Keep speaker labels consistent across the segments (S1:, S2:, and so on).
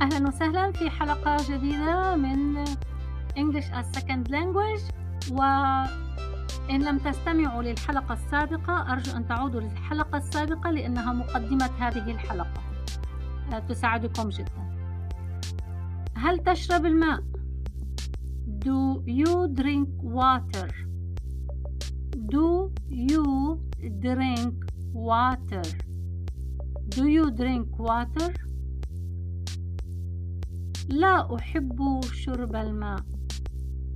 S1: أهلا وسهلا في حلقة جديدة من English as Second Language وإن لم تستمعوا للحلقة السابقة أرجو أن تعودوا للحلقة السابقة لأنها مقدمة هذه الحلقة تساعدكم جدا هل تشرب الماء؟ Do you drink water? Do you drink water? Do you drink water? لا أحب شرب الماء.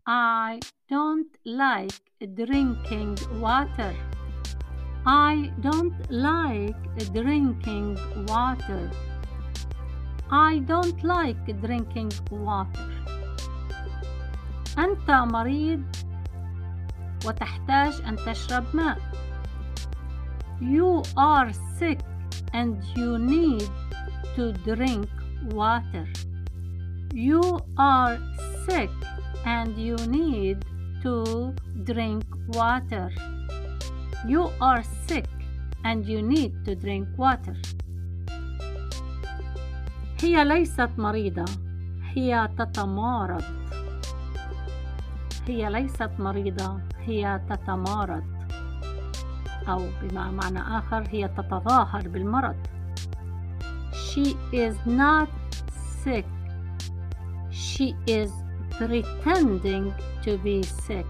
S1: I don't like drinking water. I don't like drinking water. I don't like drinking water. أنت مريض وتحتاج أن تشرب ماء. You are sick and you need to drink water. You are sick and you need to drink water. You are sick and you need to drink water. هي ليست مريضة هي تتمارض هي ليست مريضة هي تتمارض أو بمعنى آخر هي تتظاهر بالمرض She is not sick She is pretending to be sick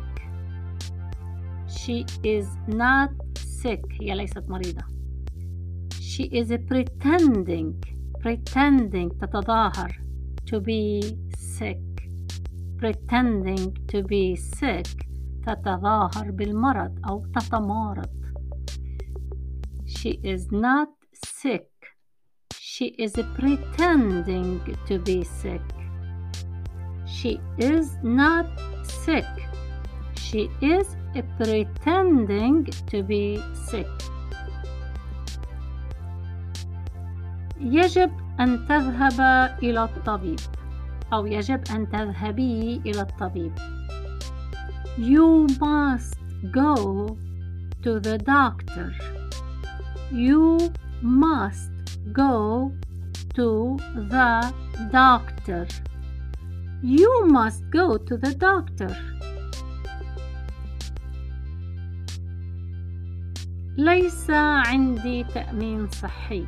S1: She is not sick هي ليست مريضة She is pretending pretending تتظاهر to be sick pretending to be sick تتظاهر بالمرض أو تتمارض She is not sick She is pretending to be sick She is not sick She is pretending to be sick يجب أن تذهب إلى الطبيب أو يجب أن تذهبي إلى الطبيب You must go to the doctor You must go to the doctor You must go to the doctor ليس عندي تأمين صحي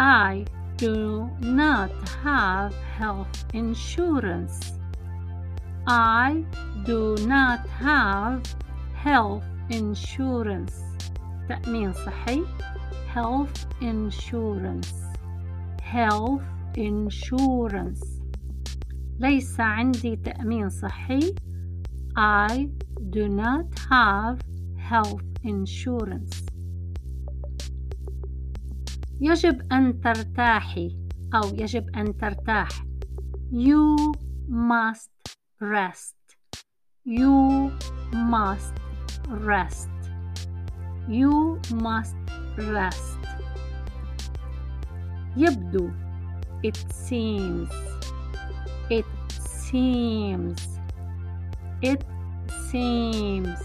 S1: I do not have health insurance. I do not have health insurance. تأمين صحي health insurance health insurance ليس عندي تأمين صحي I do not have health insurance يجب أن ترتاحي أو يجب أن ترتاح You must rest You must rest You must rest يبدو It seems It seems It seems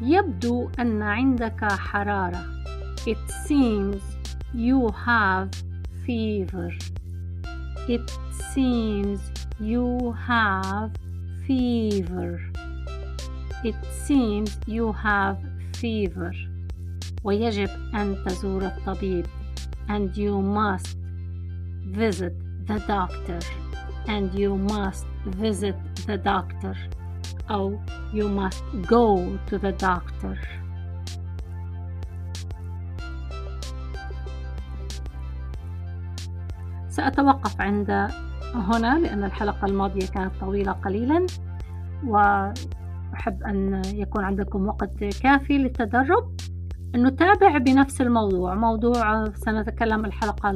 S1: يبدو أن عندك حرارة It seems you have fever. It seems you have fever. It seems you have fever. ويجب أن تزور الطبيب and you must visit the doctor and you must visit the doctor. أو you must go to the doctor. سأتوقف عند هنا لأن الحلقة الماضية كانت طويلة قليلا وأحب أن يكون عندكم وقت كافي للتدرب. نتابع بنفس الموضوع موضوع سنتكلم الحلقة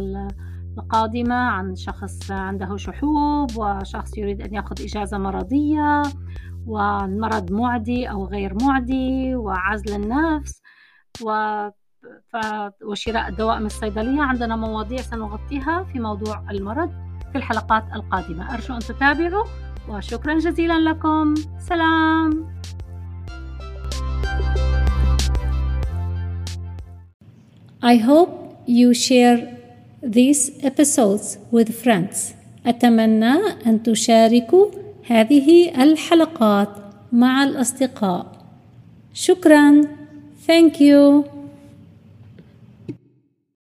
S1: القادمة عن شخص عنده شحوب وشخص يريد أن يأخذ إجازة مرضية ومرض معدي أو غير معدي وعزل النفس و ف... وشراء الدواء من الصيدلية. عندنا مواضيع سنغطيها في موضوع المرض في الحلقات القادمة. أرجو أن تتابعوا وشكرا جزيلا لكم. سلام. I hope you share these episodes with friends. أتمنى أن تشاركوا هذه الحلقات مع الأصدقاء. شكرا. Thank you.